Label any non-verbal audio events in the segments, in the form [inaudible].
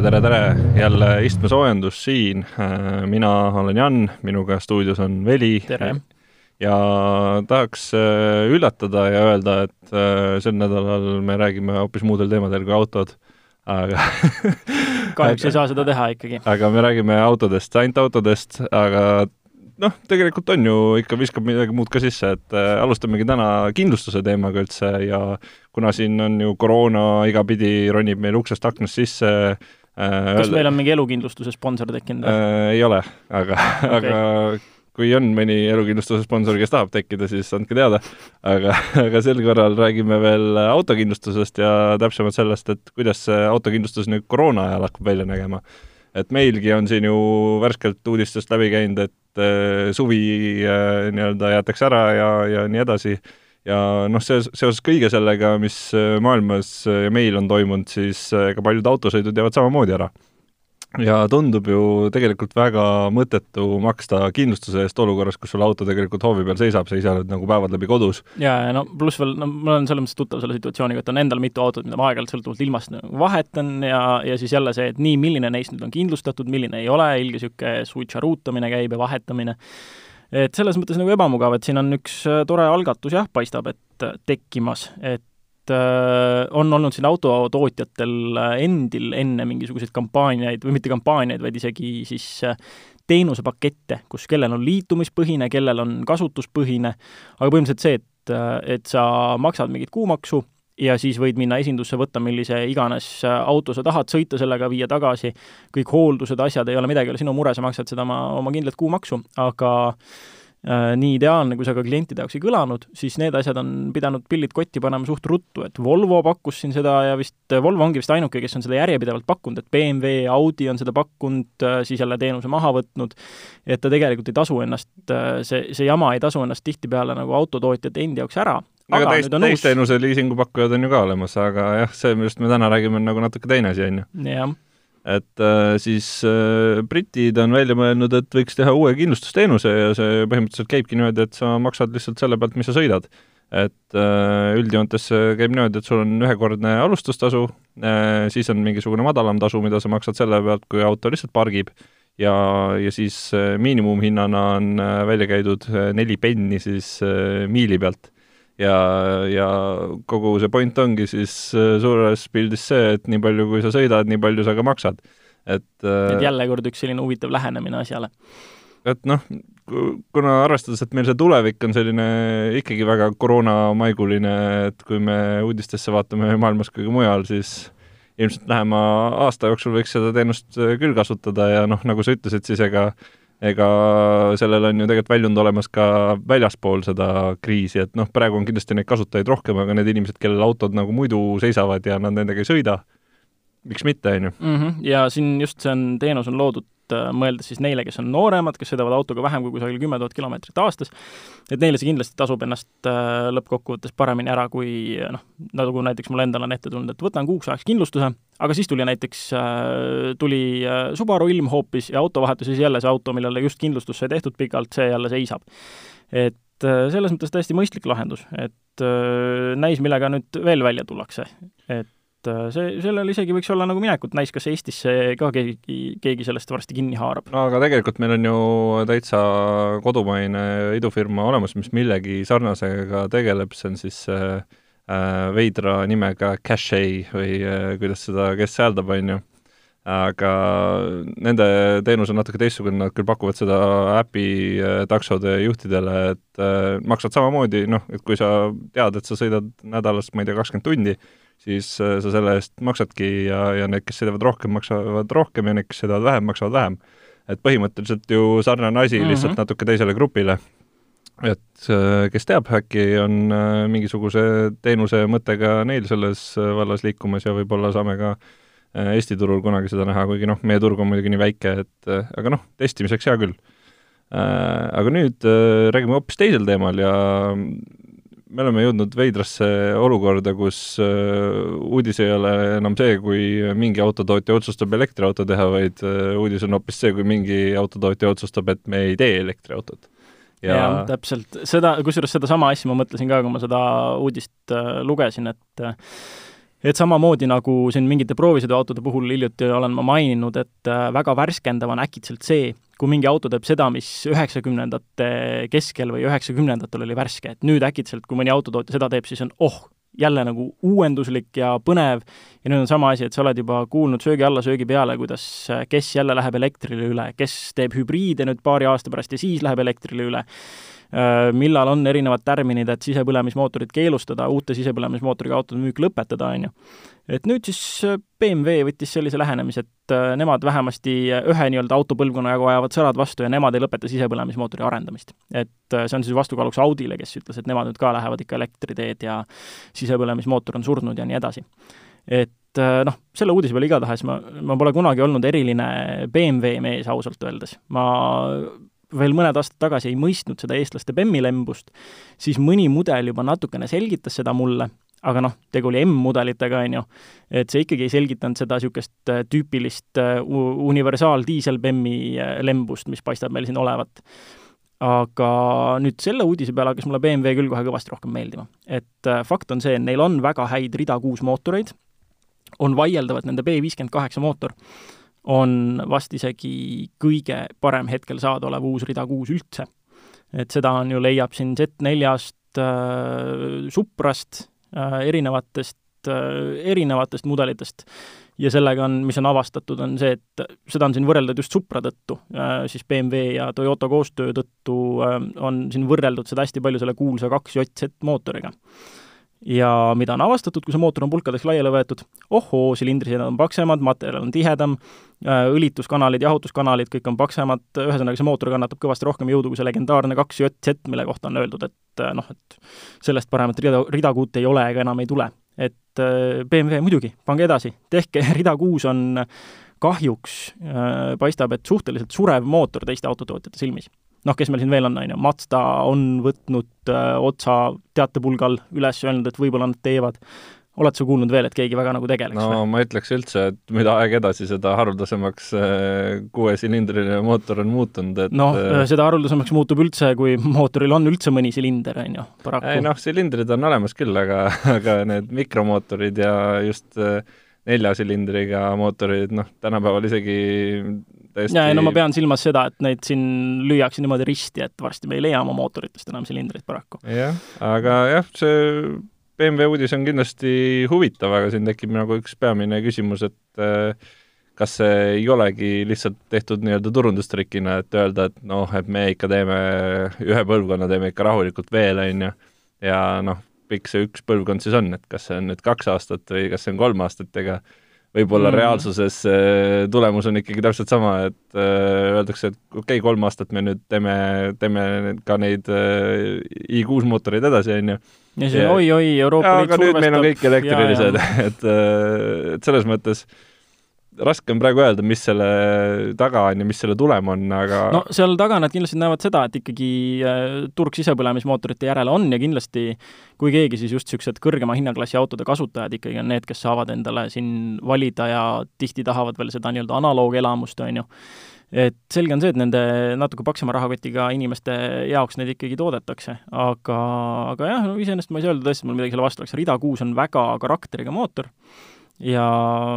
tere, tere, tere, jälle istmesoojendus siin. Äh, mina olen Jan, minuga stuudios on Veli. tere! ja tahaks äh, üllatada ja öelda, et äh, sel nädalal me räägime hoopis muudel teemadel kui autod, aga [laughs] kahjuks ei saa seda teha ikkagi. aga me räägime autodest, ainult autodest, aga noh, tegelikult on ju, ikka viskab midagi muud ka sisse, et äh, alustamegi täna kindlustuse teemaga üldse ja kuna siin on ju koroona igapidi ronib meil uksest aknast sisse äh,, kas öelda, meil on mingi elukindlustuse sponsor tekkinud äh,? ei ole, aga [laughs] okay., aga kui on mõni elukindlustuse sponsor, kes tahab tekkida, siis andke teada. aga, [laughs] aga sel korral räägime veel autokindlustusest ja täpsemalt sellest, et kuidas see autokindlustus nüüd koroona ajal hakkab välja nägema. et meilgi on siin ju värskelt uudistest läbi käinud, et Äh, suvi äh, nii-öelda jäetakse ära ja, ja nii edasi. Ja noh, see, seoses kõige sellega, mis äh, maailmas ja meil on toimunud, siis ega paljud autosõidud jäävad samamoodi ära ja tundub ju tegelikult väga mõttetu maksta kindlustuse eest olukorras, kus sul auto tegelikult hoovi peal seisab, sa ise oled nagu päevad läbi kodus. ja, ja no pluss veel, no ma olen selles mõttes tuttav selle situatsiooniga, et on endal mitu autot, mida ma aeg-ajalt sõltuvalt ilmast nagu vahetan ja, ja siis jälle see, et nii, milline neist nüüd on kindlustatud, milline ei ole, ilge niisugune switcharuutamine käib ja vahetamine. Et selles mõttes nagu ebamugav, et siin on üks äh, tore algatus jah, paistab, et äh, tekkimas, et Äh, on olnud siin autotootjatel endil enne mingisuguseid kampaaniaid või mitte kampaaniaid, vaid isegi siis teenusepakette, kus kellel on liitumispõhine, kellel on kasutuspõhine, aga põhimõtteliselt see, et, et sa maksad mingit kuumaksu ja siis võid minna esindusse, võtta millise iganes auto sa tahad, sõita sellega, viia tagasi, kõik hooldused, asjad, ei ole midagi, ei ole sinu mure, sa maksad seda oma, oma kindlat kuumaksu, aga Äh, nii ideaalne, kui see ka klientide jaoks ei kõlanud, siis need asjad on pidanud pillid kotti panema suht ruttu, et Volvo pakkus siin seda ja vist, Volvo ongi vist ainuke, kes on seda järjepidevalt pakkunud, et BMW, Audi on seda pakkunud, äh, siis jälle teenuse maha võtnud, et ta tegelikult ei tasu ennast, äh, see, see jama ei tasu ennast tihtipeale nagu autotootjate endi jaoks ära. Aga, aga teist, teisteenuse liisingupakkujad on ju ka olemas, aga jah, see, millest me täna räägime, on nagu natuke teine asi, on ju. jah et äh, siis äh, britid on välja mõelnud, et võiks teha uue kindlustusteenuse ja see põhimõtteliselt käibki niimoodi, et sa maksad lihtsalt selle pealt, mis sa sõidad. et äh, üldjoontes käib niimoodi, et sul on ühekordne alustustasu äh,, siis on mingisugune madalam tasu, mida sa maksad selle pealt, kui auto lihtsalt pargib, ja, ja siis äh, miinimumhinnana on äh, välja käidud neli penni siis miili pealt ja, ja kogu see point ongi siis äh, suures pildis see, et nii palju, kui sa sõidad, nii palju sa ka maksad. et äh, et jälle kord üks selline huvitav lähenemine asjale. et noh, kuna arvestades, et meil see tulevik on selline ikkagi väga koroonamaiguline, et kui me uudistesse vaatame maailmas kui ka mujal, siis ilmselt lähema aasta jooksul võiks seda teenust äh, küll kasutada ja noh, nagu sa ütlesid, siis ega ega sellel on ju tegelikult väljund olemas ka väljaspool seda kriisi, et noh, praegu on kindlasti neid kasutajaid rohkem, aga need inimesed, kellel autod nagu muidu seisavad ja nad nendega ei sõida, miks mitte, on ju. Mhm. Ja siin just see on, teenus on loodud äh, mõeldes siis neile, kes on nooremad, kes sõidavad autoga vähem kui kusagil kümme tuhat kilomeetrit aastas, et neile see kindlasti tasub ennast äh, lõppkokkuvõttes paremini ära, kui noh, nagu näiteks mul endal on ette tulnud, et võtan kuuks ajaks kindlustuse, aga siis tuli näiteks, äh, tuli äh, Subaru ilm hoopis ja autovahetus ja siis jälle see auto, millele just kindlustus sai tehtud pikalt, see jälle seisab. et äh, selles mõttes täiesti mõistlik lahendus, et näis, millega nüüd veel välja tullakse. et see, sellel isegi võiks olla nagu minekut, näis, kas Eestisse ka keegi, keegi sellest varsti kinni haarab. no aga tegelikult meil on ju täitsa kodumaine idufirma olemas, mis millegi sarnasega tegeleb, see on siis äh, äh, veidra nimega Cache või äh, kuidas seda, kes hääldab, on ju. aga nende teenus on natuke teistsugune, nad küll pakuvad seda äpi äh, taksode juhtidele, et äh, maksad samamoodi, noh, et kui sa tead, et sa sõidad nädalas, ma ei tea, kakskümmend tundi, siis äh, sa selle eest maksadki ja, ja need, kes sõidavad rohkem, maksavad rohkem ja need, kes sõidavad vähem, maksavad vähem. et põhimõtteliselt ju sarnane asi mm, -hmm. lihtsalt natuke teisele grupile et äh, kes teab, äkki on äh, mingisuguse teenuse mõte ka neil selles vallas liikumas ja võib-olla saame ka Eesti turul kunagi seda näha, kuigi noh, meie turg on muidugi nii väike, et aga noh, testimiseks hea küll. Aga nüüd räägime hoopis teisel teemal ja me oleme jõudnud veidrasse olukorda, kus uudis ei ole enam see, kui mingi autotootja otsustab elektriauto teha, vaid uudis on hoopis see, kui mingi autotootja otsustab, et me ei tee elektriautot. Ja, ja täpselt, seda, kusjuures sedasama asja ma mõtlesin ka, kui ma seda uudist äh, lugesin, et äh, et samamoodi, nagu siin mingite proovisõiduautode puhul hiljuti olen ma maininud, et äh, väga värskendav on äkitselt see, kui mingi auto teeb seda, mis üheksakümnendate keskel või üheksakümnendatel oli värske, et nüüd äkitselt, kui mõni autotootja seda teeb, siis on oh, jälle nagu uuenduslik ja põnev. Ja nüüd on sama asi, et sa oled juba kuulnud söögi alla, söögi peale, kuidas äh, kes jälle läheb elektrile üle, kes teeb hübriide nüüd paari aasta pärast ja siis läheb elektrile üle millal on erinevad tärminid, et sisepõlemismootorid keelustada, uute sisepõlemismootoriga autode müük lõpetada, on ju. et nüüd siis äh, BMW võttis sellise lähenemise, et äh, nemad vähemasti ühe nii-öelda autopõlvkonna jagu ajavad sõrad vastu ja nemad ei lõpeta sisepõlemismootori arendamist. et see on siis vastukaaluks Audile, kes ütles, et nemad nüüd ka lähevad ikka elektriteed ja sisepõlemismootor on surnud ja nii edasi et noh, selle uudise peale igatahes ma, ma pole kunagi olnud eriline BMW mees ausalt öeldes. ma veel mõned aastad tagasi ei mõistnud seda eestlaste bemmilembust, siis mõni mudel juba natukene selgitas seda mulle, aga noh, tegu oli M-mudelitega, on ju, et see ikkagi ei selgitanud seda niisugust äh, tüüpilist äh, universaal-diisel-bemmi äh, lembust, mis paistab meil siin olevat. aga nüüd selle uudise peale hakkas mulle BMW küll kohe kõvasti rohkem meeldima. et fakt on see, et neil on väga häid rida kuus mootoreid, on vaieldav, et nende B viiskümmend kaheksa mootor on vast isegi kõige parem hetkel saadaolev uus rida kuus üldse. et seda on ju, leiab siin Z4-st äh,, Suprast äh,, erinevatest äh,, erinevatest mudelitest ja sellega on, mis on avastatud, on see, et seda on siin võrreldud just Supra tõttu äh,, siis BMW ja Toyota koostöö tõttu äh, on siin võrreldud seda hästi palju selle kuulsa kaks JZ mootoriga ja mida on avastatud, kui see mootor on pulkadeks laiali võetud, ohoo, silindrised on paksemad, materjal on tihedam, äh, õlituskanalid, jahutuskanalid, kõik on paksemad, ühesõnaga see mootor kannatab kõvasti rohkem jõudu kui see legendaarne kaks JZ, mille kohta on öeldud, et äh, noh, et sellest paremat rida, ridakuut ei ole ega enam ei tule. et äh, BMW muidugi, pange edasi, tehke, [laughs] rida kuus on kahjuks paistab, et suhteliselt surev mootor teiste autotootjate silmis noh, kes meil siin veel on, on ju, Mazda on võtnud äh, otsa teatepulgal üles, öelnud, et võib-olla nad teevad. oled sa kuulnud veel, et keegi väga nagu tegeleks no või? ma ütleks üldse, et mida aeg edasi, seda haruldasemaks äh, kuuesilindriline mootor on muutunud, et noh, äh, seda haruldasemaks muutub üldse, kui mootoril on üldse mõni silinder, on ju, paraku. ei noh, silindrid on olemas küll, aga, [laughs] aga need mikromootorid ja just nelja silindriga mootorid, noh, tänapäeval isegi täiesti jaa, no ma pean silmas seda, et neid siin lüüakse niimoodi risti, et varsti me ei leia oma mootoritest enam silindrit paraku. jah, aga jah, see BMW uudis on kindlasti huvitav, aga siin tekib nagu üks peamine küsimus, et äh, kas see ei olegi lihtsalt tehtud nii-öelda turundustrikina, et öelda, et noh, et me ikka teeme ühe põlvkonna, teeme ikka rahulikult veel, on ju, ja noh, pikk see üks põlvkond siis on, et kas see on nüüd kaks aastat või kas see on kolm aastat, ega võib-olla mm. reaalsuses äh, tulemus on ikkagi täpselt sama, et äh, öeldakse, et okei okay,, kolm aastat me nüüd teeme, teeme ka neid äh, i6 mootoreid edasi, on ju. ja siis oi-oi, Euroopa Liit survestab. aga nüüd meil on kõik elektrilised, [laughs] et, et selles mõttes äh, raske on praegu öelda, mis selle taga on ja mis selle tulem on, aga no seal taga nad kindlasti näevad seda, et ikkagi äh, turg sisepõlemismootorite järele on ja kindlasti kui keegi, siis just niisugused kõrgema hinnaklassi autode kasutajad ikkagi on need, kes saavad endale siin valida ja tihti tahavad veel seda nii-öelda analoogelamust, on ju. Et selge on see, et nende natuke paksema rahakotiga inimeste jaoks neid ikkagi toodetakse, aga, aga jah, no iseenesest ma ei saa öelda tõesti, mul midagi selle vastu oleks, rida kuus on väga karakteriga mootor ja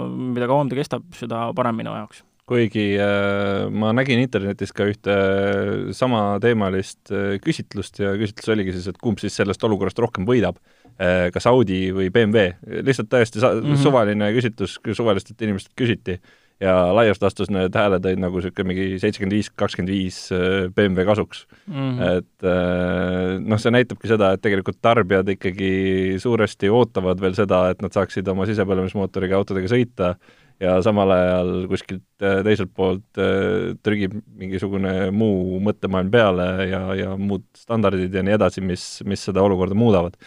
mida kauem ta kestab, seda parem minu jaoks kuigi äh, ma nägin internetis ka ühte äh, samateemalist äh, küsitlust ja küsitlus oligi siis, et kumb siis sellest olukorrast rohkem võidab äh,, kas Audi või BMW. lihtsalt täiesti mm, -hmm. suvaline küsitlus, suvalistelt inimestelt küsiti ja laias laastus need hääled olid nagu niisugune mingi seitsekümmend viis, kakskümmend viis äh, BMW kasuks mm. -hmm. et äh, noh, see näitabki seda, et tegelikult tarbijad ikkagi suuresti ootavad veel seda, et nad saaksid oma sisepõlemismootoriga autodega sõita ja samal ajal kuskilt äh, teiselt poolt trügib mingisugune muu mõttemaailm peale ja, ja muud standardid ja nii edasi, mis, mis seda olukorda muudavad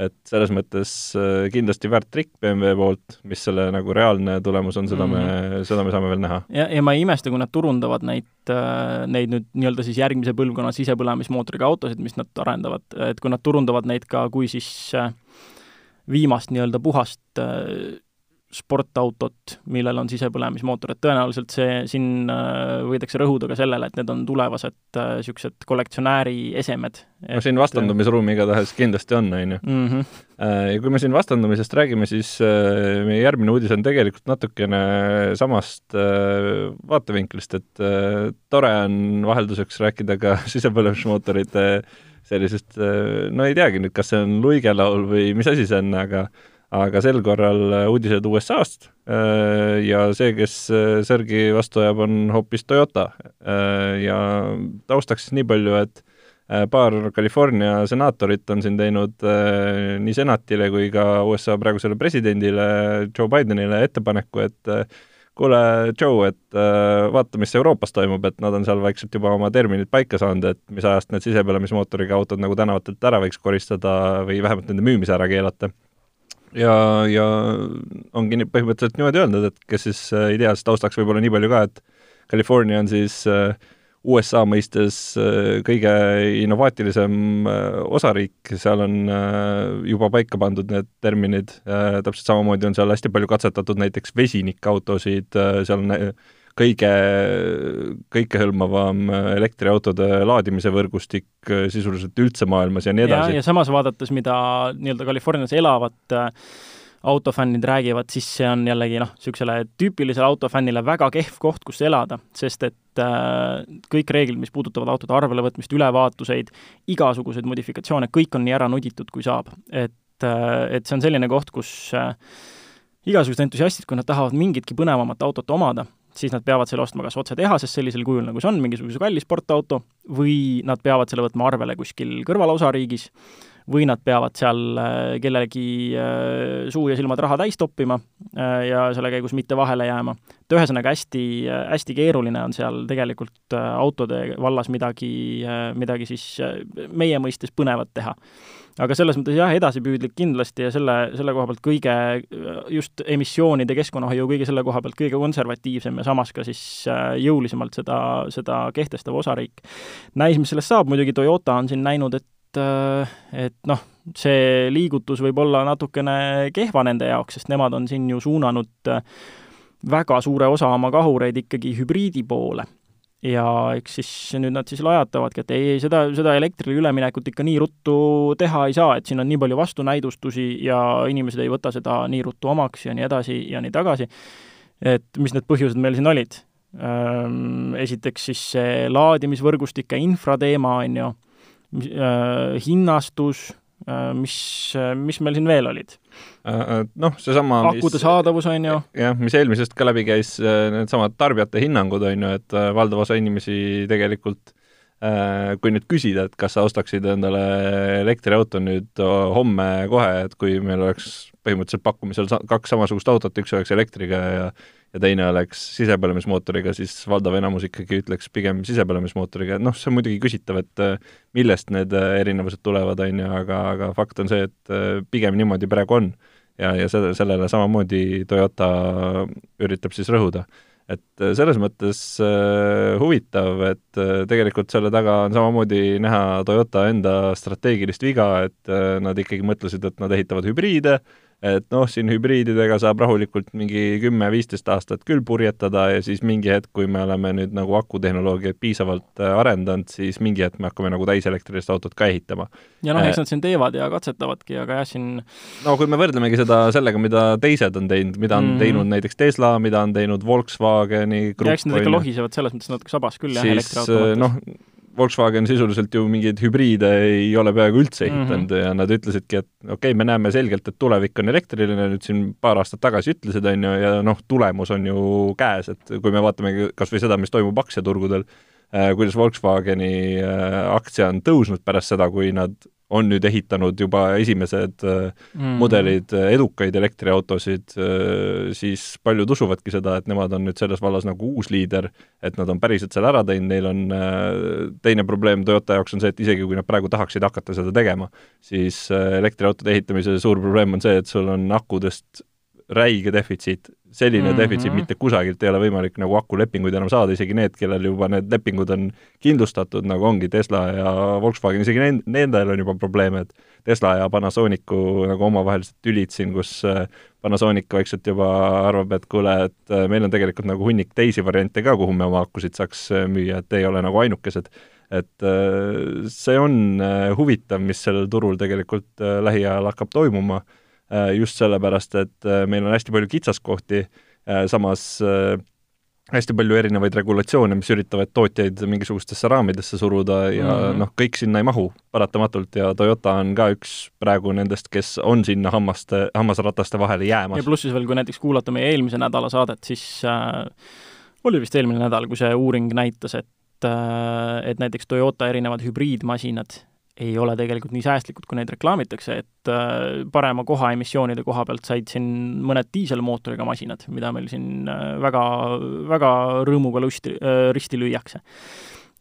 et selles mõttes äh, kindlasti väärt trikk BMW poolt, mis selle nagu reaalne tulemus on, seda mm -hmm. me, mhm. seda me saame veel näha. ja, ja ma ei imesta, kui nad turundavad neid, äh, neid nüüd nii-öelda siis järgmise põlvkonna sisepõlemismootoriga autosid, mis nad arendavad, et kui nad turundavad neid ka kui siis äh, viimast nii-öelda puhast sportautot, millel on sisepõlemismootor, et tõenäoliselt see, siin äh, võidakse rõhuda ka sellele, et need on tulevased niisugused äh, kollektsionääri esemed. no siin vastandumisruumi igatahes kindlasti on, on ju. Mhm. Ja kui me siin vastandumisest räägime, siis meie järgmine uudis on tegelikult natukene samast vaatevinklist, et tore on vahelduseks rääkida ka [laughs] sisepõlemismootorite sellisest, no ei teagi nüüd, kas see on luigelaul või mis asi see on, aga aga sel korral äh, uudised USA-st äh, ja see, kes äh, särgi vastu ajab, on hoopis Toyota. ja taustaks siis nii palju, et paar California senaatorit on siin teinud nii senatile kui ka USA praegusele presidendile Joe Bidenile ettepaneku, et kuule, Joe, et vaata, mis Euroopas toimub, et nad on seal vaikselt juba oma terminid paika saanud, et mis ajast need sisepõlemismootoriga autod nagu tänavatelt ära võiks koristada või vähemalt nende müümise ära keelata ja, ja ongi nii, põhimõtteliselt niimoodi öeldud, et kes siis äh, ei tea, siis taustaks võib-olla nii palju ka, et California on siis äh, USA mõistes äh, kõige innovaatilisem osariik, seal on juba paika pandud need terminid, täpselt samamoodi on seal hästi palju katsetatud näiteks vesinikautosid, seal on kõige, kõikehõlmavam elektriautode laadimise võrgustik äh, sisuliselt üldse maailmas ja nii edasi. ja samas vaadates, mida nii-öelda Californias elavad äh, autofännid räägivad, siis see on jällegi noh, niisugusele tüüpilisele autofännile väga kehv koht, kus elada, sest et äh, kõik reeglid, mis puudutavad autode arvelevõtmist, ülevaatuseid, igasuguseid modifikatsioone, kõik on nii ära nuditud, kui saab. et äh,, et see on selline koht, kus äh, igasugused entusiastid, kui nad tahavad mingitki põnevamat autot omada, siis nad peavad selle ostma kas otse tehasest sellisel kujul, nagu see on, mingisuguse kalli sportauto, või nad peavad selle võtma arvele kuskil kõrvalosariigis, või nad peavad seal äh, kellelegi äh, suu ja silmad raha täis toppima äh, ja selle käigus mitte vahele jääma. et ühesõnaga, hästi, hästi keeruline on seal tegelikult autode vallas midagi, midagi siis meie mõistes põnevat teha aga selles mõttes jah, edasipüüdlik kindlasti ja selle, selle koha pealt kõige, just emissioonide, keskkonnahoiu, kõige selle koha pealt kõige konservatiivsem ja samas ka siis jõulisemalt seda, seda kehtestav osariik. näis, mis sellest saab, muidugi Toyota on siin näinud, et äh, et noh, see liigutus võib olla natukene kehva nende jaoks, sest nemad on siin ju suunanud äh, väga suure osa oma kahureid ikkagi hübriidi poole ja eks siis nüüd nad siis lajatavadki, et ei, ei, seda, seda elektrile üleminekut ikka nii ruttu teha ei saa, et siin on nii palju vastunäidustusi ja inimesed ei võta seda nii ruttu omaks ja nii edasi ja nii tagasi. et mis need põhjused meil siin olid? Esiteks siis see laadimisvõrgustike infrateema, on ju, hinnastus, mis, mis meil siin veel olid? Äh, äh, noh, seesama akude saadavus, on ju. jah, mis eelmisest ka läbi käis, äh, needsamad tarbijate hinnangud, on ju, et valdav osa inimesi tegelikult kui nüüd küsida, et kas sa ostaksid endale elektriauto nüüd homme kohe, et kui meil oleks põhimõtteliselt pakkumisel kaks samasugust autot, üks oleks elektriga ja ja teine oleks sisepõlemismootoriga, siis valdav enamus ikkagi ütleks pigem sisepõlemismootoriga, noh, see on muidugi küsitav, et millest need erinevused tulevad, on ju, aga, aga fakt on see, et pigem niimoodi praegu on ja, ja selle, sellele samamoodi Toyota üritab siis rõhuda. et äh, selles mõttes äh, huvitav, et äh, tegelikult selle taga on samamoodi näha Toyota enda strateegilist viga, et äh, nad ikkagi mõtlesid, et nad ehitavad hübriide äh,, et noh, siin hübriididega saab rahulikult mingi kümme-viisteist aastat küll purjetada ja siis mingi hetk, kui me oleme nüüd nagu akutehnoloogiat piisavalt äh, arendanud, siis mingi hetk me hakkame nagu täiselektrilist autot ka ehitama. ja noh, eks nad siin teevad ja katsetavadki, aga jah, siin no kui me võrdlemegi seda sellega, mida teised on teinud, mida on mm -hmm. teinud näiteks Tesla, mida on teinud Volkswageni grupp, ja eks nad ikka lohisevad selles mõttes natuke sabas küll, jah, elektriauto noh, Volkswagen sisuliselt ju mingeid hübriide ei ole peaaegu üldse ehitanud mm -hmm. ja nad ütlesidki, et okei okay,, me näeme selgelt, et tulevik on elektriline, nüüd siin paar aastat tagasi ütlesid, on ju, ja noh, tulemus on ju käes, et kui me vaatame kas või seda, mis toimub aktsiaturgudel, kuidas Volkswageni äh, aktsia on tõusnud pärast seda, kui nad on nüüd ehitanud juba esimesed mm. mudelid äh, edukaid elektriautosid, äh, siis paljud usuvadki seda, et nemad on nüüd selles vallas nagu uus liider, et nad on päriselt selle ära teinud, neil on teine probleem Toyota jaoks on see, et isegi kui nad praegu tahaksid hakata seda tegema, siis elektriautode ehitamise suur probleem on see, et sul on akudest räige defitsiit, selline mm -hmm. defitsiit, mitte kusagilt ei ole võimalik nagu akulepinguid enam saada, isegi need, kellel juba need lepingud on kindlustatud, nagu ongi Tesla ja Volkswagen, isegi nend-, nendel on juba probleeme, et Tesla ja Panasonicu nagu omavahelised tülid siin, kus äh, Panasonic vaikselt juba arvab, et kuule, et äh, meil on tegelikult nagu hunnik teisi variante ka, kuhu me oma akusid saaks äh, müüa, et ei ole nagu ainukesed. et see on huvitav, mis sellel turul tegelikult lähiajal hakkab toimuma just sellepärast, et äh, meil on hästi palju kitsaskohti, äh, samas hästi palju erinevaid regulatsioone, mis üritavad tootjaid mingisugustesse raamidesse suruda ja mm -hmm. noh, kõik sinna ei mahu paratamatult ja Toyota on ka üks praegu nendest, kes on sinna hammaste, hammasrataste vahele jäämas. ja pluss siis veel, kui näiteks kuulata meie eelmise nädala saadet, siis äh, oli vist eelmine nädal, kui see uuring näitas, et äh, et näiteks Toyota erinevad hübriidmasinad ei ole tegelikult nii säästlikud, kui neid reklaamitakse, et äh, parema koha emissioonide koha pealt said siin mõned diiselmootoriga masinad, mida meil siin äh, väga, väga rõõmuga lusti, äh, risti lüüakse.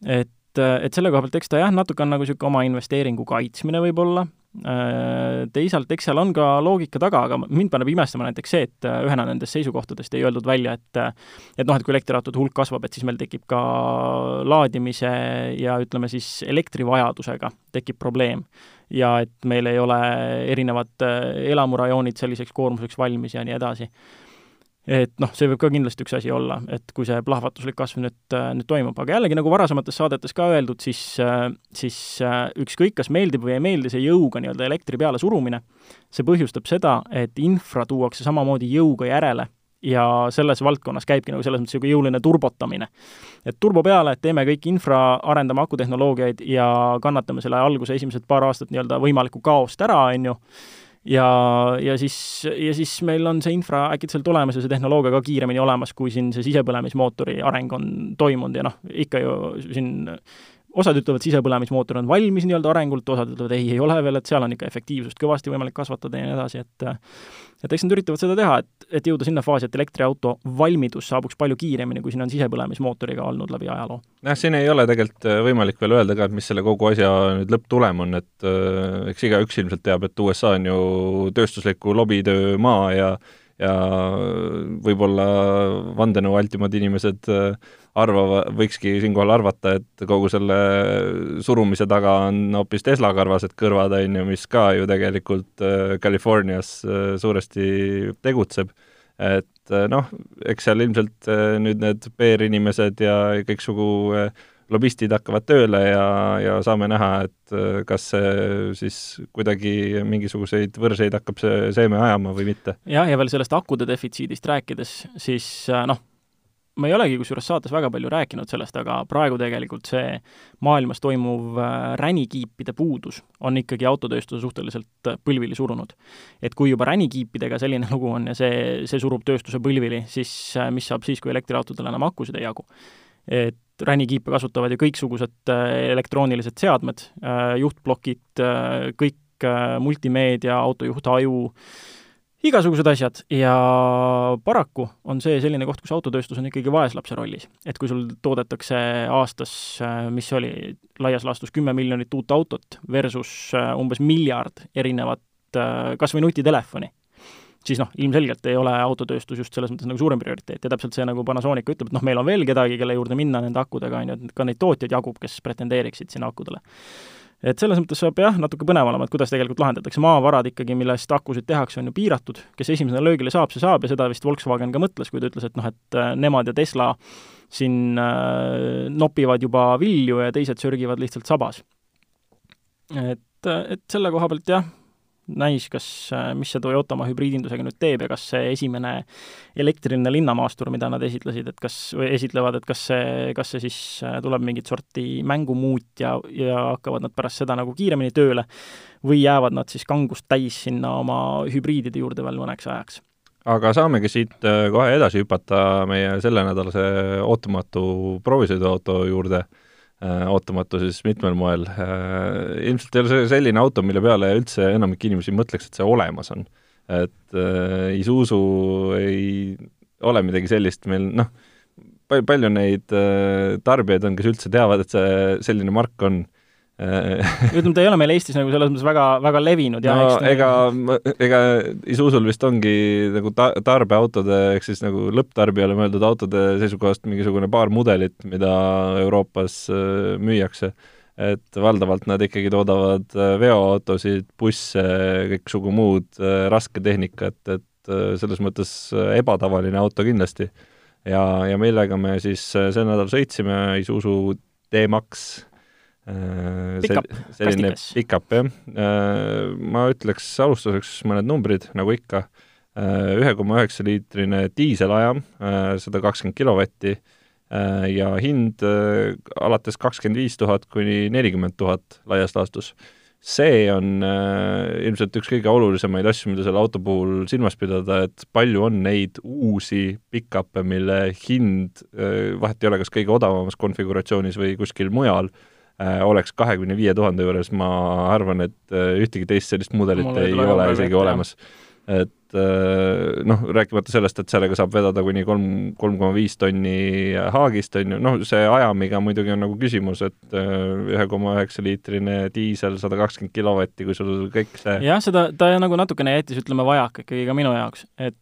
et, et selle koha pealt, eks ta jah, natuke on nagu niisugune oma investeeringu kaitsmine võib-olla, teisalt, eks seal on ka loogika taga, aga mind paneb imestama näiteks see, et äh, ühena nendest seisukohtadest ei öeldud välja, et äh, et noh, et kui elektriautode hulk kasvab, et siis meil tekib ka laadimise ja ütleme siis elektrivajadusega tekib probleem. ja et meil ei ole erinevad elamurajoonid selliseks koormuseks valmis ja nii edasi et noh, see võib ka kindlasti üks asi olla, et kui see plahvatuslik kasv nüüd, nüüd toimub, aga jällegi, nagu varasemates saadetes ka öeldud, siis, siis ükskõik, kas meeldib või ei meeldi see jõuga nii-öelda elektri peale surumine, see põhjustab seda, et infra tuuakse samamoodi jõuga järele ja selles valdkonnas käibki nagu selles mõttes niisugune jõuline turbotamine. et turbo peale, teeme kõik infra, arendame akutehnoloogiaid ja kannatame selle alguse esimesed paar aastat nii-öelda võimalikku kaost ära, on ju, ja, ja siis, ja siis meil on see infra äkitselt olemas ja see tehnoloogia ka kiiremini olemas, kui siin see sisepõlemismootori areng on toimunud ja noh, ikka ju siin osad ütlevad, sisepõlemismootor on valmis nii-öelda arengult, osad ütlevad ei, ei ole veel, et seal on ikka efektiivsust kõvasti võimalik kasvatada ja nii edasi, et et eks nad üritavad seda teha, et, et jõuda sinna faasi, et elektriauto valmidus saabuks palju kiiremini, kui siin on sisepõlemismootoriga olnud läbi ajaloo. jah, siin ei ole tegelikult äh, võimalik veel öelda ka, et mis selle kogu asja nüüd lõpptulem on, et äh, eks igaüks ilmselt teab, et USA on ju tööstusliku lobitöö maa ja ja võib-olla vandenõualtimad inimesed äh, arvava, võikski siinkohal arvata, et kogu selle surumise taga on hoopis Tesla karvased kõrvad, on ju, mis ka ju tegelikult äh, Californias äh, suuresti tegutseb. et noh, eks seal ilmselt nüüd need PR-inimesed ja kõiksugu lobistid hakkavad tööle ja, ja saame näha, et kas see siis kuidagi mingisuguseid võrseid hakkab see seeme ajama või mitte. jah, ja veel sellest akude defitsiidist rääkides, siis noh, ma ei olegi kusjuures saates väga palju rääkinud sellest, aga praegu tegelikult see maailmas toimuv äh, ränikiipide puudus on ikkagi autotööstuse suhteliselt äh, põlvili surunud. et kui juba ränikiipidega selline lugu on ja see, see surub tööstuse põlvili, siis äh, mis saab siis, kui elektriautodel enam akusid ei jagu? et ränikiipe kasutavad ju kõiksugused elektroonilised seadmed, juhtplokid, kõik multimeedia, autojuhtaju, igasugused asjad ja paraku on see selline koht, kus autotööstus on ikkagi vaeslapse rollis. et kui sul toodetakse aastas, mis oli laias laastus kümme miljonit uut autot versus äh, umbes miljard erinevat äh, kas või nutitelefoni, siis noh, ilmselgelt ei ole autotööstus just selles mõttes nagu suurem prioriteet ja täpselt see, nagu Panasonic ütleb, et noh, meil on veel kedagi, kelle juurde minna nende akudega, on ju, et ka neid tootjaid jagub, kes pretendeeriksid sinna akudele et selles mõttes saab jah, natuke põnev olema, et kuidas tegelikult lahendatakse, maavarad ikkagi, millest akusid tehakse, on ju piiratud, kes esimesena löögile saab, see saab ja seda vist Volkswagen ka mõtles, kui ta ütles, et noh, et äh, nemad ja Tesla siin äh, nopivad juba vilju ja teised sörgivad lihtsalt sabas. et, et selle koha pealt jah, näis, kas, mis see Toyota oma hübriidindusega nüüd teeb ja kas see esimene elektriline linnamaastur, mida nad esitlesid, et kas, või esitlevad, et kas see, kas see siis äh, tuleb mingit sorti mängumuut ja, ja hakkavad nad pärast seda nagu kiiremini tööle või jäävad nad siis kangust täis sinna oma hübriidide juurde veel mõneks ajaks? aga saamegi siit äh, kohe edasi hüpata meie sellenädalase ootamatu proovisõiduauto juurde Äh, ootamatu siis mitmel moel. Äh, ilmselt ei ole see selline auto, mille peale üldse enamik inimesi mõtleks, et see olemas on. et äh, Isuzu ei ole midagi sellist meil, noh, palju neid tarbijaid on, kes üldse teavad, et see selline mark on, ütleme, ta ei ole meil Eestis nagu selles mõttes väga, väga levinud ja no ega, ega Isusul vist ongi nagu ta-, tarbeautode ehk siis nagu lõpptarbijale mõeldud autode seisukohast mingisugune paar mudelit, mida Euroopas äh, müüakse. et valdavalt nad ikkagi toodavad äh, veoautosid, busse, kõiksugu muud äh, rasketehnikat, et selles mõttes ebatavaline auto kindlasti. ja, ja millega me siis see nädal sõitsime, Isuzu D-Max Äh, Pikap, selline pikap, jah. Äh, ma ütleks alustuseks mõned numbrid, nagu ikka. Äh, ühe koma üheksa liitrine diiselajam, sada kakskümmend kilovatti ja hind alates kakskümmend viis tuhat kuni nelikümmend tuhat laias laastus. see on ilmselt üks kõige olulisemaid asju, mida selle auto puhul silmas pidada, et palju on neid uusi pikappe, mille hind vahet ei ole, kas kõige odavamas konfiguratsioonis või kuskil mujal Äh, oleks kahekümne viie tuhande juures, ma arvan, et äh, ühtegi teist sellist mudelit Mul ei ole isegi olemas. et äh, noh, rääkimata sellest, et sellega saab vedada kuni kolm, kolm koma viis tonni haagist, on ju, noh, see ajamiga muidugi on nagu küsimus, et ühe koma üheksa liitrine diisel, sada kakskümmend kilovatti, kui sul kõik see jah, seda, ta nagu natukene jättis, ütleme, vajaka ikkagi ka minu jaoks, et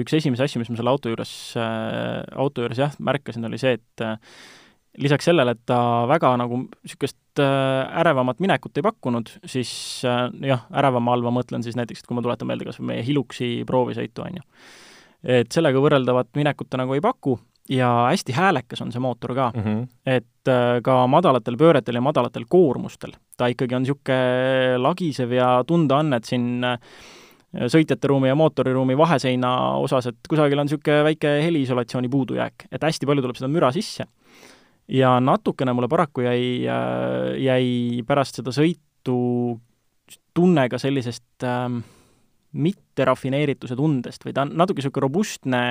üks esimesi asju, mis ma selle auto juures, auto juures jah, märkasin, oli see, et lisaks sellele, et ta väga nagu niisugust äh, ärevamat minekut ei pakkunud, siis äh, jah, ärevama all ma mõtlen siis näiteks, et kui ma tuletan meelde kas või meie Hiluxi proovisõitu, on ju. et sellega võrreldavat minekut ta nagu ei paku ja hästi häälekas on see mootor ka mm. -hmm. et äh, ka madalatel pööretel ja madalatel koormustel ta ikkagi on niisugune lagisev ja tunda on, et siin sõitjate ruumi ja mootoriruumi vaheseina osas, et kusagil on niisugune väike heliisolatsiooni puudujääk, et hästi palju tuleb seda müra sisse ja natukene mulle paraku jäi, äh, jäi pärast seda sõitu tunne ka sellisest ähm, mitterafineerituse tundest või ta on natuke niisugune robustne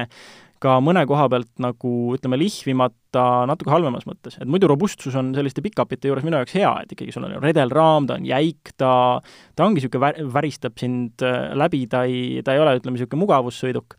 ka mõne koha pealt nagu ütleme, lihvimata natuke halvemas mõttes, et muidu robustsus on selliste pikapite juures minu jaoks hea, et ikkagi sul on redelraam, ta on jäik, ta, ta ongi niisugune vä-, väristab sind äh, läbi, ta ei, ta ei ole, ütleme, niisugune mugavussõiduk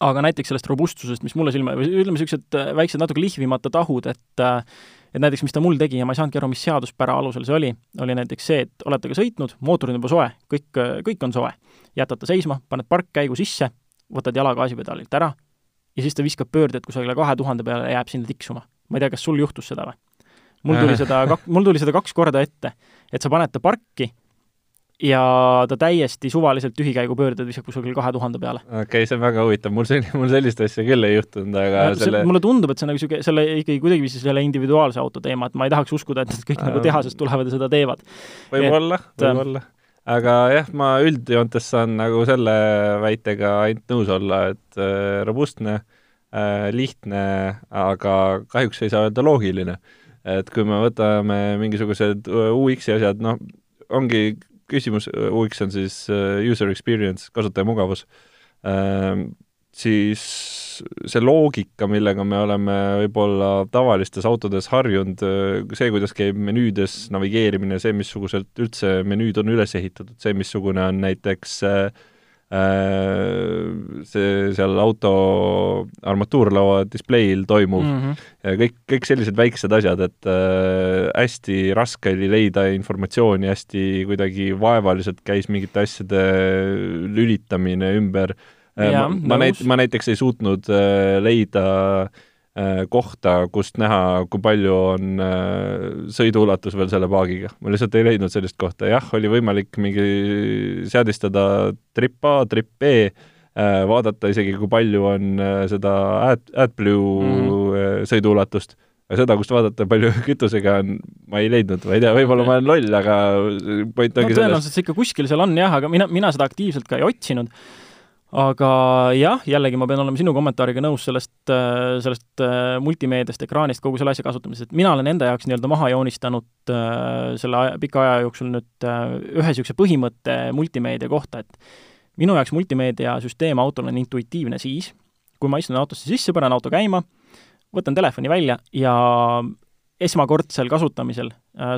aga näiteks sellest robustsusest, mis mulle silma, või ütleme, niisugused äh, väiksed natuke lihvimata tahud, et äh, et näiteks, mis ta mul tegi ja ma ei saanudki aru, mis seaduspära alusel see oli, oli näiteks see, et olete ka sõitnud, mootor on juba soe, kõik, äh, kõik on soe. jätad ta seisma, paned parkkäigu sisse, võtad jala gaasipedaalilt ära ja siis ta viskab pöörded kusagile kahe tuhande peale ja jääb sinna tiksuma. ma ei tea, kas sul juhtus seda või? mul tuli seda, mul tuli seda kaks korda ette, et sa paned ta parki ja ta täiesti suvaliselt tühikäigupöörded viskab kusagil kahe tuhande peale. okei okay,, see on väga huvitav, mul selline, mul sellist asja küll ei juhtunud, aga ja, selle mulle tundub, et see on nagu niisugune, selle ikkagi kuidagiviisi selle individuaalse auto teema, et ma ei tahaks uskuda, et kõik nagu tehasest tulevad ja seda teevad. võib-olla, võib-olla. aga jah, ma üldjoontes saan nagu selle väitega ainult nõus olla, et äh, robustne äh,, lihtne, aga kahjuks ei saa öelda loogiline. et kui me võtame mingisugused äh, UX-i asjad, noh, ongi küsimus, UX on siis äh, user experience, kasutajamugavus, ähm, siis see loogika, millega me oleme võib-olla tavalistes autodes harjunud, äh, see, kuidas käib menüüdes navigeerimine, see, missuguselt üldse menüüd on üles ehitatud, see, missugune on näiteks äh, Äh, see seal auto armatuurlaua displeil toimuv mm, -hmm. ja kõik, kõik sellised väiksed asjad, et äh, hästi raske oli leida informatsiooni, hästi kuidagi vaevaliselt käis mingite asjade lülitamine ümber. Äh, ma, ma näit-, ma näiteks ei suutnud äh, leida äh, Äh, kohta, kust näha, kui palju on äh, sõiduulatus veel selle paagiga. ma lihtsalt ei leidnud sellist kohta, jah, oli võimalik mingi seadistada trip A, trip B, äh, vaadata isegi, kui palju on seda Ad, AdBlue mm -hmm. sõiduulatust, aga seda, kust vaadata, palju [laughs] kütusega on, ma ei leidnud, ma ei tea, võib-olla ma olen loll, aga point ongi no, selles. tõenäoliselt see ikka kuskil seal on jah, aga mina, mina seda aktiivselt ka ei otsinud aga jah, jällegi ma pean olema sinu kommentaariga nõus sellest, äh, sellest äh, multimeediast, ekraanist, kogu selle asja kasutamisest, et mina olen enda jaoks nii-öelda maha joonistanud äh, selle aja, pika aja jooksul nüüd ühe niisuguse põhimõtte multimeedia kohta, et minu jaoks multimeediasüsteem autol on intuitiivne siis, kui ma istun autosse sisse, panen auto käima, võtan telefoni välja ja esmakordsel kasutamisel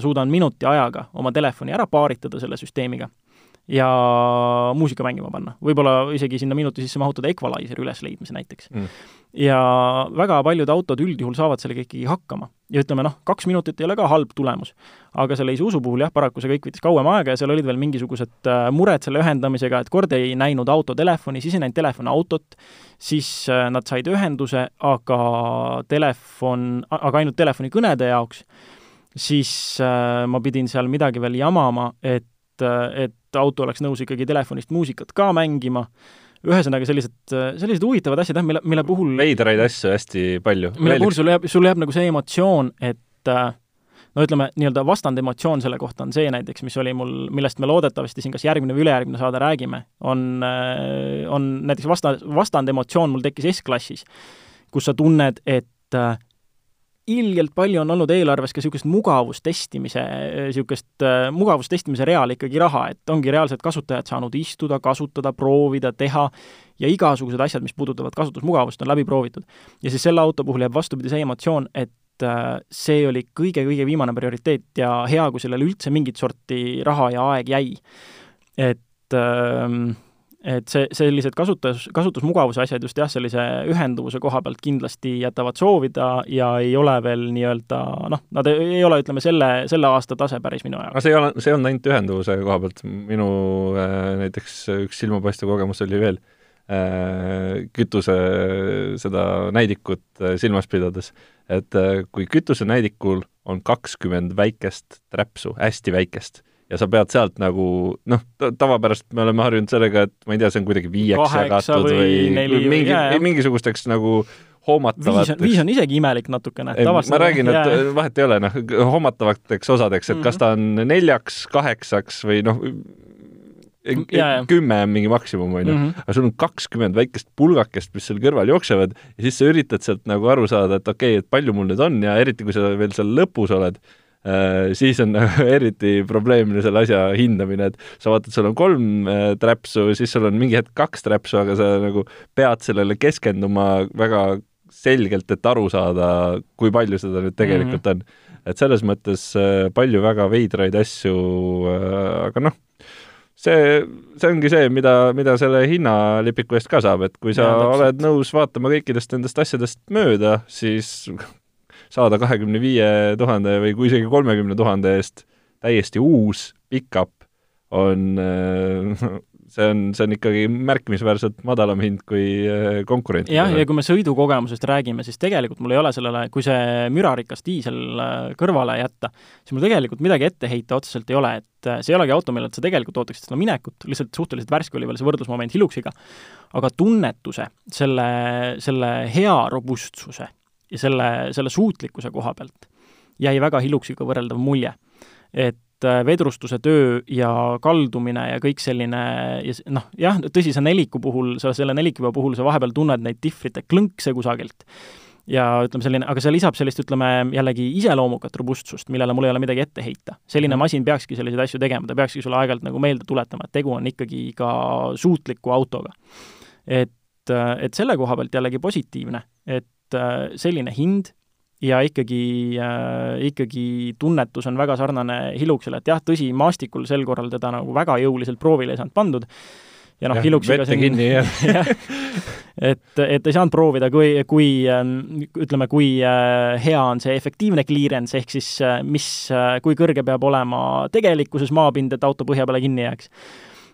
suudan minuti ajaga oma telefoni ära paaritada selle süsteemiga ja muusika mängima panna. võib-olla isegi sinna minuti sisse mahutada equalizeri ülesleidmise näiteks mm ja väga paljud autod üldjuhul saavad sellega ikkagi hakkama. ja ütleme noh, kaks minutit ei ole ka halb tulemus. aga selle Isuzu puhul jah, paraku see kõik võttis kauem aega ja seal olid veel mingisugused äh, mured selle ühendamisega, et kord ei näinud auto telefoni, siis ei näinud telefon autot, siis äh, nad said ühenduse, aga telefon, aga ainult telefonikõnede jaoks, siis äh, ma pidin seal midagi veel jamama, et, et auto oleks nõus ikkagi telefonist muusikat ka mängima ühesõnaga sellised, sellised huvitavad asjad jah, mille, mille puhul veidraid asju hästi palju. mille puhul sul jääb, sul jääb nagu see emotsioon, et äh, no ütleme, nii-öelda vastandemotsioon selle kohta on see näiteks, mis oli mul, millest me loodetavasti siin kas järgmine või ülejärgmine saade räägime, on, äh, on näiteks vasta, vastandemotsioon mul tekkis S-klassis, kus sa tunned, et äh, ilgelt palju on olnud eelarves ka niisugust mugavustestimise, niisugust äh, mugavustestimise real ikkagi raha, et ongi reaalselt kasutajad saanud istuda, kasutada, proovida, teha ja igasugused asjad, mis puudutavad kasutusmugavust, on läbi proovitud. ja siis selle auto puhul jääb vastupidi see emotsioon, et äh, see oli kõige-kõige viimane prioriteet ja hea, kui sellele üldse mingit sorti raha ja aeg jäi. et äh, et see, sellised kasutus, kasutusmugavuse asjad just jah, sellise ühenduvuse koha pealt kindlasti jätavad soovida ja ei ole veel nii-öelda noh, nad ei, ole, ütleme, selle, selle aasta tase päris minu jaoks. aga see ei ole, see olnud ainult ühenduvuse koha pealt, minu äh, näiteks üks silmapaistev kogemus oli veel äh, kütuse seda näidikut äh, silmas pidades, et äh, kui kütusenäidikul on kakskümmend väikest träpsu, hästi väikest ja sa pead sealt nagu noh, tavapäraselt me oleme harjunud sellega, et ma ei tea, see on kuidagi viieks jagatud või, või neli, mingi, mingisugusteks nagu hoomatavat viis, on isegi imelik natukene. ma räägin, et jää. vahet ei ole, noh, hoomatavateks osadeks, et mm -hmm. kas ta on neljaks, kaheksaks või noh, kümme on mingi maksimum, on ju. Mhm. aga sul on kakskümmend väikest pulgakest, mis seal kõrval jooksevad ja siis sa üritad sealt nagu aru saada, et okei okay,, et palju mul nüüd on ja eriti, kui sa veel seal lõpus oled siis on [laughs] nagu eriti probleemne selle asja hindamine, et sa vaatad, sul on kolm äh, träpsu, siis sul on mingi hetk kaks träpsu, aga sa nagu pead sellele keskenduma väga selgelt, et aru saada, kui palju seda nüüd tegelikult mm -hmm. on. et selles mõttes äh, palju väga veidraid asju, aga noh, see, see ongi see, mida, mida selle hinnalipiku eest ka saab, et kui sa ja, oled nõus vaatama kõikidest nendest asjadest mööda, siis [laughs] saada kahekümne viie tuhande või kui isegi kolmekümne tuhande eest täiesti uus pickup on, äh, see on, see on ikkagi märkimisväärselt madalam hind kui äh, konkurentidel. jah, ja kui me sõidukogemusest räägime, siis tegelikult mul ei ole sellele, kui see mürarikas diisel äh, kõrvale jätta, siis mul tegelikult midagi ette heita otseselt ei ole, et see ei olegi auto, millelt sa tegelikult ootaksid seda minekut, lihtsalt suhteliselt värske oli veel see võrdlusmoment Hiluxiga, aga tunnetuse, selle, selle hea robustsuse ja selle, selle suutlikkuse koha pealt jäi väga Hiluxiga võrreldav mulje. et äh, vedrustuse töö ja kaldumine ja kõik selline ja noh, jah, tõsi, see neliku puhul, sa selle neliküva puhul sa vahepeal tunned neid dihvrite klõnkse kusagilt ja ütleme selline, aga see lisab sellist, ütleme jällegi iseloomukat robustsust, millele mul ei ole midagi ette heita. selline mhm. masin peakski selliseid asju tegema, ta peakski sulle aeg-ajalt nagu meelde tuletama, et tegu on ikkagi ka suutliku autoga. et, äh, et selle koha pealt jällegi positiivne, et selline hind ja ikkagi äh,, ikkagi tunnetus on väga sarnane Hiluxile, et jah, tõsi, maastikul sel korral teda nagu väga jõuliselt proovile ei saanud pandud, ja noh, Hiluxiga siin kinni, jah. [laughs] jah, et, et ei saanud proovida, kui, kui ähm, ütleme, kui äh, hea on see efektiivne clearance, ehk siis äh, mis, kui kõrge peab olema tegelikkuses maapind, et auto põhja peale kinni jääks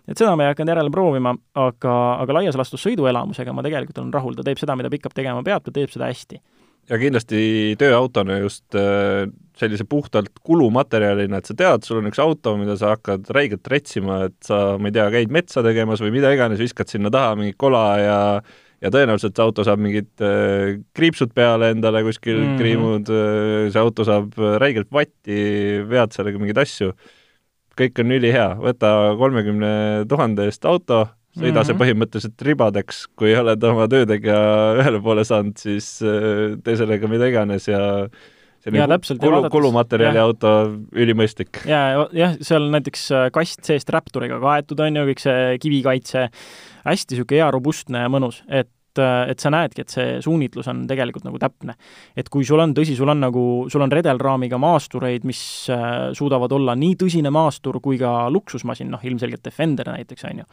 et seda ma ei hakanud järele proovima, aga, aga laias laastus sõiduelamusega ma tegelikult olen rahul, ta teeb seda, mida pickup tegema peab, ta teeb seda hästi. ja kindlasti tööautona just äh, sellise puhtalt kulumaterjalina, et sa tead, sul on üks auto, mida sa hakkad räigelt retsima, et sa, ma ei tea, käid metsa tegemas või mida iganes, viskad sinna taha mingit kola ja ja tõenäoliselt see auto saab mingid äh, kriipsud peale endale kuskil mm -hmm. kriimud äh,, see auto saab räigelt vatti, vead sellega mingeid asju kõik on ülihea, võta kolmekümne tuhande eest auto, sõida mm -hmm. see mhm. põhimõtteliselt ribadeks, kui oled oma töödega ühele poole saanud, siis äh, tee sellega mida iganes ja ja täpselt, kulu, kulumaterjali auto ülimõistlik. ja, jah, seal näiteks äh, kast seest Rapturiga kaetud on ju, kõik see kivikaitse, hästi niisugune hea robustne ja mõnus, et et sa näedki, et see suunitlus on tegelikult nagu täpne. et kui sul on, tõsi, sul on nagu, sul on redelraamiga maastureid, mis äh, suudavad olla nii tõsine maastur kui ka luksusmasin, noh ilmselgelt Defender näiteks, on ju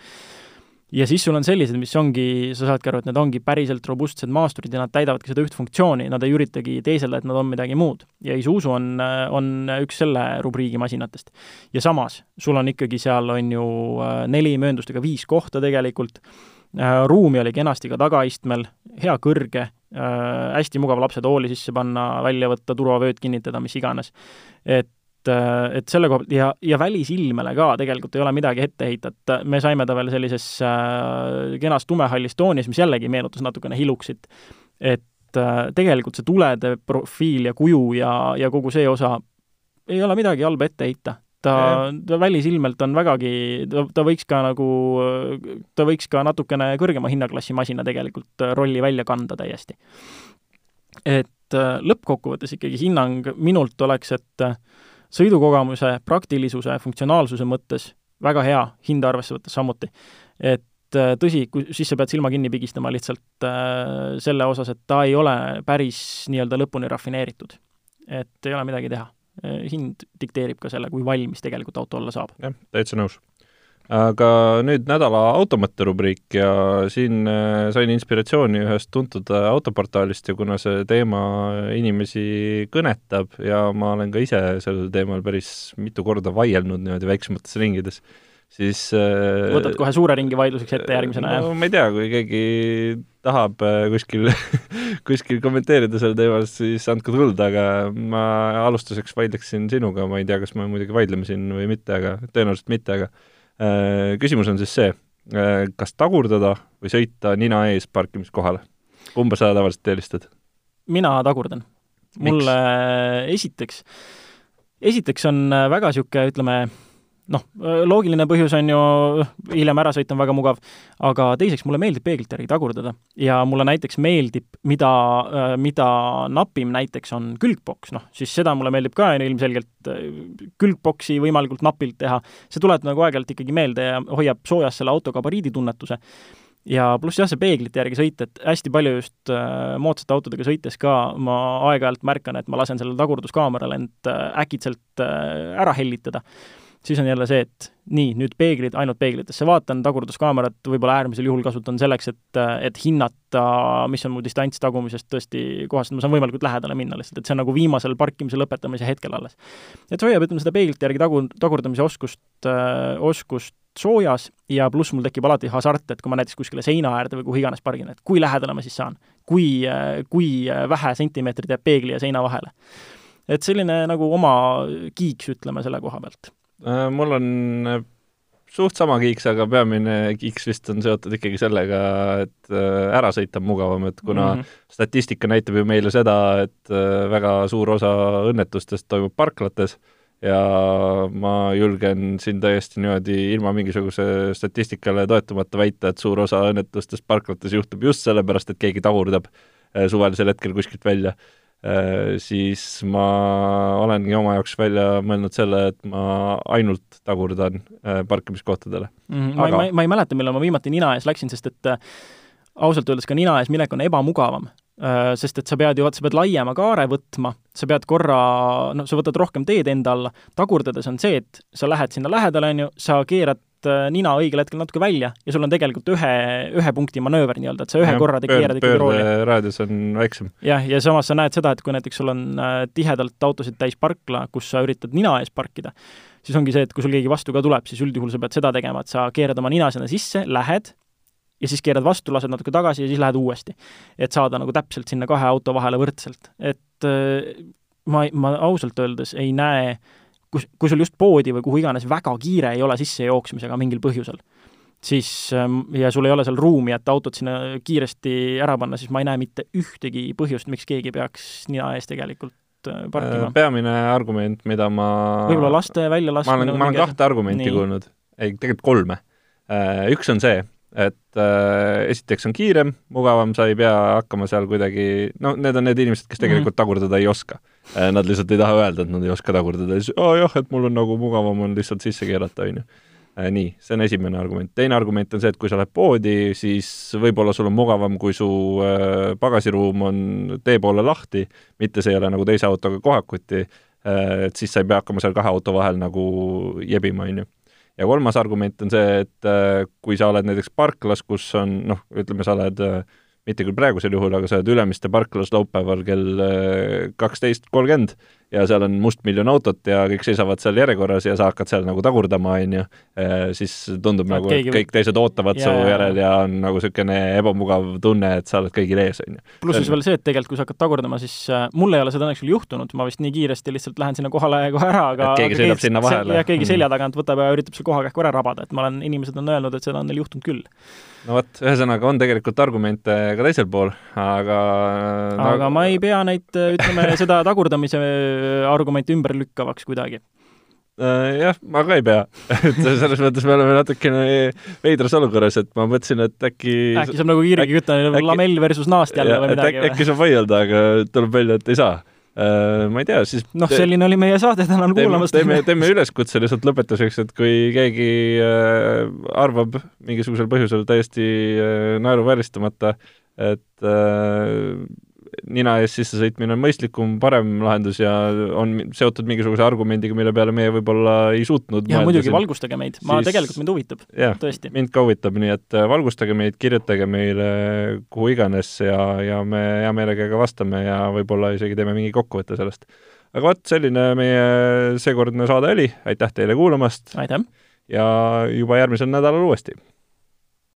ja siis sul on sellised, mis ongi, sa saadki aru, et need ongi päriselt robustsed maasturid ja nad täidavadki seda üht funktsiooni, nad ei üritagi teeselda, et nad on midagi muud. ja Isuzu on, on üks selle rubriigi masinatest. ja samas, sul on ikkagi seal, on ju äh, neli mööndustega viis kohta tegelikult, äh, ruumi oli kenasti ka tagaistmel, hea kõrge, äh, hästi mugav lapsetooli sisse panna, välja võtta, turvavööd kinnitada, mis iganes. et et, et selle koha pealt ja, ja välisilmele ka tegelikult ei ole midagi ette heita, et me saime ta veel sellises äh, kenas tumehallis toonis, mis jällegi meenutas natukene Hiluksit. et äh, tegelikult see tulede profiil ja kuju ja, ja kogu see osa ei ole midagi halba ette heita. Ta, ta välisilmelt on vägagi, ta, ta võiks ka nagu, ta võiks ka natukene kõrgema hinnaklassi masina tegelikult rolli välja kanda täiesti. et äh, lõppkokkuvõttes ikkagi hinnang minult oleks, et äh, sõidukogemuse, praktilisuse, funktsionaalsuse mõttes väga hea, hinda arvesse võttes samuti. et äh, tõsi, kui siis sa pead silma kinni pigistama lihtsalt äh, selle osas, et ta ei ole päris nii-öelda lõpuni rafineeritud. et ei ole midagi teha. Äh, hind dikteerib ka selle, kui valmis tegelikult auto olla saab. jah, täitsa nõus aga nüüd nädala automõtte rubriik ja siin äh, sain inspiratsiooni ühest tuntud äh, autoportaalist ja kuna see teema inimesi kõnetab ja ma olen ka ise sellel teemal päris mitu korda vaielnud niimoodi väiksemates ringides, siis äh, võtad kohe suure ringi vaidluseks ette järgmisena, jah no,? ma ei tea, kui keegi tahab kuskil [laughs] kuskil kommenteerida sel teemal, siis andke tuld, aga ma alustuseks vaidleksin sinuga, ma ei tea, kas me muidugi vaidleme siin või mitte, aga tõenäoliselt mitte, aga Äh, küsimus on siis see, äh, kas tagurdada või sõita nina ees parkimiskohale? kumba sa tavaliselt eelistad? mina tagurdan. mulle esiteks, esiteks on väga niisugune, ütleme, noh, loogiline põhjus on ju, hiljem ära sõita on väga mugav, aga teiseks mulle meeldib peeglite järgi tagurdada ja mulle näiteks meeldib, mida, mida napim näiteks on külgboks, noh, siis seda mulle meeldib ka ilmselgelt külgboksi võimalikult napilt teha, see tuleb nagu aeg-ajalt ikkagi meelde ja hoiab soojas selle auto gabariiditunnetuse ja pluss jah, see peeglite järgi sõit, et hästi palju just äh, moodsate autodega sõites ka ma aeg-ajalt märkan, et ma lasen sellel tagurduskaameral end äh, äkitselt äh, ära hellitada siis on jälle see, et nii, nüüd peeglid, ainult peeglitesse vaatan, tagurduskaamerat võib-olla äärmisel juhul kasutan selleks, et, et hinnata, mis on mu distants tagumisest tõesti kohast, ma saan võimalikult lähedale minna lihtsalt, et see on nagu viimasel parkimise lõpetamise hetkel alles. et see hoiab, ütleme, seda peeglite järgi tagu, tagurdamise oskust äh,, oskust soojas ja pluss mul tekib alati hasart, et kui ma näiteks kuskile seina äärde või kuhu iganes pargin, et kui lähedale ma siis saan. kui, kui vähe sentimeetrit jääb peegli ja seina vahele. et selline nagu oma kiiks, ütleme, selle koha pealt Äh, mul on äh, suht sama kiiks, aga peamine kiiks vist on seotud ikkagi sellega, et äh, ära sõita on mugavam, et kuna mm -hmm. statistika näitab ju meile seda, et väga suur osa õnnetustest toimub parklates ja ma julgen siin täiesti niimoodi ilma mingisuguse statistikale toetumata väita, et suur osa õnnetustest parklates juhtub just sellepärast, et keegi tagurdab suvalisel hetkel kuskilt välja Äh, siis ma olengi oma jaoks välja mõelnud selle, et ma ainult tagurdan äh, parkimiskohtadele mm. -hmm. Aga... ma ei, ma ei mäleta, millal ma viimati nina ees läksin, sest et äh, ausalt öeldes ka nina ees minek on ebamugavam Äh, sest et sa pead ju, vaata, sa pead laiema kaare võtma, sa pead korra, noh, sa võtad rohkem teed enda alla, tagurdades on see, et sa lähed sinna lähedale, on ju, sa keerad äh, nina õigel hetkel natuke välja ja sul on tegelikult ühe, ühe punkti manööver nii-öelda, et sa ühe ja, korra keerad ikkagi rooli. raadius on väiksem. jah, ja samas sa näed seda, et kui näiteks sul on äh, tihedalt autosid täis parkla, kus sa üritad nina ees parkida, siis ongi see, et kui sul keegi vastu ka tuleb, siis üldjuhul sa pead seda tegema, et sa keerad oma nina sinna sisse, lähed, ja siis keerad vastu, lased natuke tagasi ja siis lähed uuesti. et saada nagu täpselt sinna kahe auto vahele võrdselt. et äh, ma, ma ausalt öeldes ei näe, kus, kui sul just poodi või kuhu iganes väga kiire ei ole sissejooksmisega mingil põhjusel, siis ähm, ja sul ei ole seal ruumi, et autot sinna kiiresti ära panna, siis ma ei näe mitte ühtegi põhjust, miks keegi peaks nina ees tegelikult äh, parkima. Äh, peamine argument, mida ma võib-olla laste väljalaskmine ma olen, ma olen kahte argumenti kuulnud, ei, tegelikult kolme. Üks on see, et äh, esiteks on kiirem, mugavam, sa ei pea hakkama seal kuidagi, no need on need inimesed, kes tegelikult -hmm. tagurdada ei oska äh,. Nad lihtsalt ei taha öelda, et nad ei oska tagurdada siis aa oh, jah, et mul on nagu mugavam on lihtsalt sisse keerata, on ju. Äh, nii, see on esimene argument. teine argument on see, et kui sa lähed poodi, siis võib-olla sul on mugavam, kui su äh, pagasiruum on tee poole lahti, mitte see ei ole nagu teise autoga kohakuti, äh, et siis sa ei pea hakkama seal kahe auto vahel nagu jebima, on ju. Ja kolmas argument on see, et kui sa oled näiteks parklas, kus on noh, ütleme, sa oled mitte küll praegusel juhul, aga sa oled Ülemiste parklas laupäeval kell kaksteist kolmkümmend ja seal on mustmiljon autot ja kõik seisavad seal järjekorras ja sa hakkad seal nagu tagurdama, on ju, siis tundub Saad nagu, et kõik teised ootavad ja, su järel ja on nagu niisugune ebamugav tunne, et sa oled kõigil ees, on ju. pluss siis veel see, et tegelikult kui sa hakkad tagurdama, siis äh, mul ei ole seda õnneks veel juhtunud, ma vist nii kiiresti lihtsalt lähen sinna kohale kohe ära, aga et keegi sõidab sinna vahele? jah, keegi selja tagant võtab ja üritab selle koha kähku ära rabada, et ma olen, inimesed on öelnud, et seda on neil juhtunud küll. No vot, ühesõnaga on tegelikult argumente ka teisel pool, aga aga no, ma ei pea neid, ütleme, seda tagurdamise argumenti ümberlükkavaks kuidagi? Äh, jah, ma ka ei pea. [laughs] Et selles mõttes me oleme natukene veidras olukorras, et ma mõtlesin, et äkki äkki saab nagu kiiregi kütta, lamell versus naast jälle või midagi äkki, äkki saab vaielda, aga tuleb välja, et ei saa. Äh, ma ei tea, siis noh, selline oli meie saade, tänan kuulamast. teeme, teeme üleskutse lihtsalt lõpetuseks, et kui keegi äh, arvab mingisugusel põhjusel täiesti äh, naeruvääristamata, et nina ees sisse sõitmine on mõistlikum, parem lahendus ja on seotud mingisuguse argumendiga, mille peale meie võib-olla ei suutnud ja muidugi, valgustage meid, ma siis, tegelikult mind huvitab, tõesti. mind ka huvitab, nii et äh, valgustage meid, kirjutage meile kuhu iganes ja, ja me hea meelega ka vastame ja võib-olla isegi teeme mingi kokkuvõtte sellest. aga vot, selline meie seekordne saade oli, aitäh teile kuulamast! aitäh! ja juba järgmisel nädalal uuesti